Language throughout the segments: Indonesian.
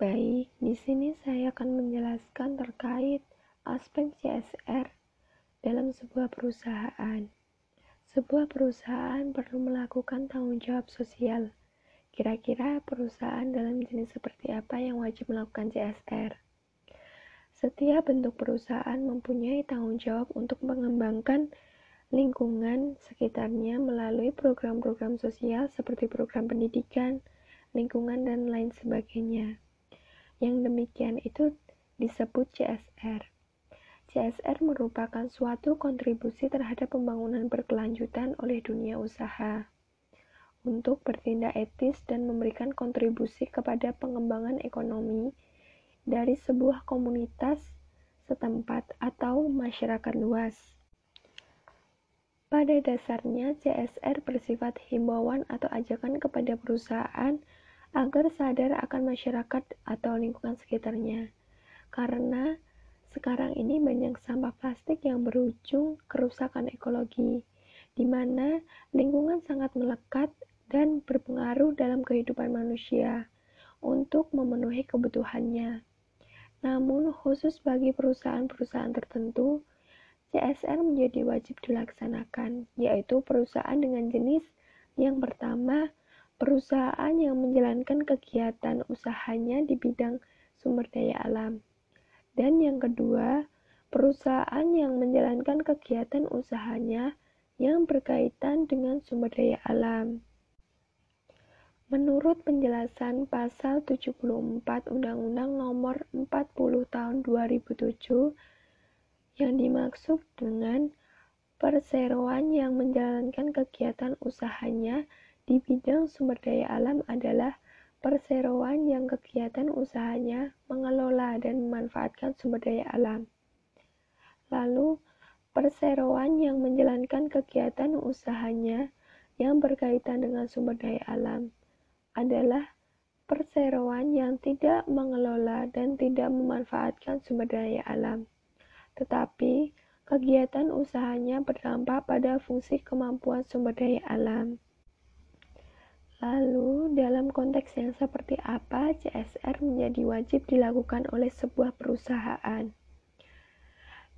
Baik, di sini saya akan menjelaskan terkait aspek CSR dalam sebuah perusahaan. Sebuah perusahaan perlu melakukan tanggung jawab sosial. Kira-kira perusahaan dalam jenis seperti apa yang wajib melakukan CSR? Setiap bentuk perusahaan mempunyai tanggung jawab untuk mengembangkan lingkungan sekitarnya melalui program-program sosial seperti program pendidikan, lingkungan, dan lain sebagainya. Yang demikian itu disebut CSR. CSR merupakan suatu kontribusi terhadap pembangunan berkelanjutan oleh dunia usaha untuk bertindak etis dan memberikan kontribusi kepada pengembangan ekonomi dari sebuah komunitas setempat atau masyarakat luas. Pada dasarnya, CSR bersifat himbauan atau ajakan kepada perusahaan agar sadar akan masyarakat atau lingkungan sekitarnya. Karena sekarang ini banyak sampah plastik yang berujung kerusakan ekologi, di mana lingkungan sangat melekat dan berpengaruh dalam kehidupan manusia untuk memenuhi kebutuhannya. Namun, khusus bagi perusahaan-perusahaan tertentu, CSR menjadi wajib dilaksanakan, yaitu perusahaan dengan jenis yang pertama perusahaan yang menjalankan kegiatan usahanya di bidang sumber daya alam. Dan yang kedua, perusahaan yang menjalankan kegiatan usahanya yang berkaitan dengan sumber daya alam. Menurut penjelasan pasal 74 Undang-Undang Nomor 40 Tahun 2007, yang dimaksud dengan perseroan yang menjalankan kegiatan usahanya di bidang sumber daya alam adalah perseroan yang kegiatan usahanya mengelola dan memanfaatkan sumber daya alam. Lalu, perseroan yang menjalankan kegiatan usahanya yang berkaitan dengan sumber daya alam adalah perseroan yang tidak mengelola dan tidak memanfaatkan sumber daya alam, tetapi kegiatan usahanya berdampak pada fungsi kemampuan sumber daya alam. Lalu, dalam konteks yang seperti apa CSR menjadi wajib dilakukan oleh sebuah perusahaan?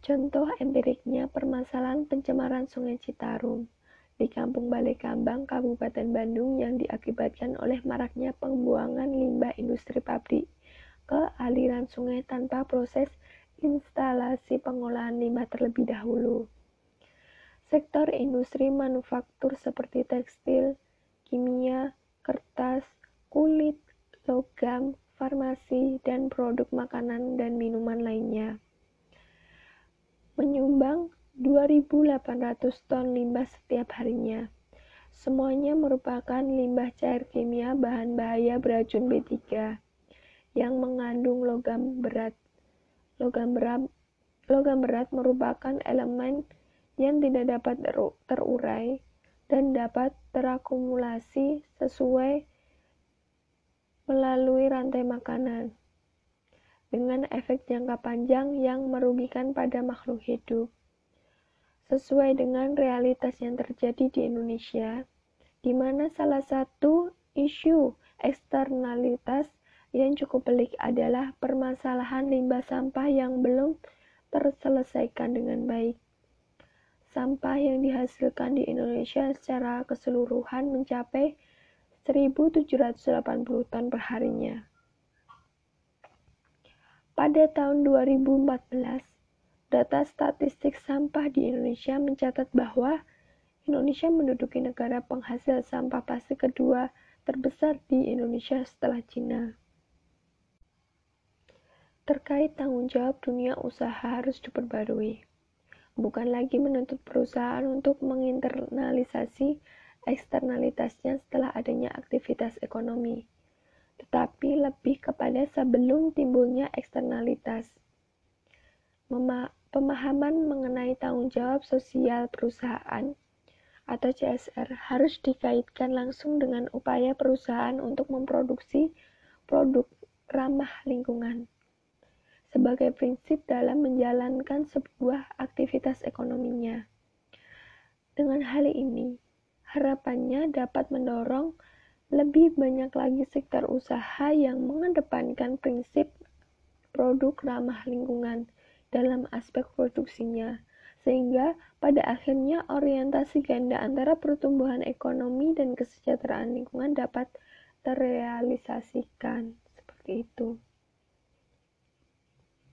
Contoh empiriknya permasalahan pencemaran Sungai Citarum di Kampung Balai Kambang, Kabupaten Bandung yang diakibatkan oleh maraknya pembuangan limbah industri pabrik ke aliran sungai tanpa proses instalasi pengolahan limbah terlebih dahulu. Sektor industri manufaktur seperti tekstil, kimia, kertas, kulit, logam, farmasi, dan produk makanan dan minuman lainnya. Menyumbang 2.800 ton limbah setiap harinya. Semuanya merupakan limbah cair kimia bahan bahaya beracun B3 yang mengandung logam berat. Logam berat, logam berat merupakan elemen yang tidak dapat terurai dan dapat terakumulasi sesuai melalui rantai makanan dengan efek jangka panjang yang merugikan pada makhluk hidup. Sesuai dengan realitas yang terjadi di Indonesia, di mana salah satu isu eksternalitas yang cukup pelik adalah permasalahan limbah sampah yang belum terselesaikan dengan baik. Sampah yang dihasilkan di Indonesia secara keseluruhan mencapai 1.780 ton per harinya. Pada tahun 2014, data statistik sampah di Indonesia mencatat bahwa Indonesia menduduki negara penghasil sampah plastik kedua terbesar di Indonesia setelah Cina. Terkait tanggung jawab dunia usaha harus diperbarui bukan lagi menuntut perusahaan untuk menginternalisasi eksternalitasnya setelah adanya aktivitas ekonomi, tetapi lebih kepada sebelum timbulnya eksternalitas. Pemahaman mengenai tanggung jawab sosial perusahaan atau CSR harus dikaitkan langsung dengan upaya perusahaan untuk memproduksi produk ramah lingkungan sebagai prinsip dalam menjalankan sebuah aktivitas ekonominya. Dengan hal ini, harapannya dapat mendorong lebih banyak lagi sektor usaha yang mengedepankan prinsip produk ramah lingkungan dalam aspek produksinya, sehingga pada akhirnya orientasi ganda antara pertumbuhan ekonomi dan kesejahteraan lingkungan dapat terrealisasikan. Seperti itu.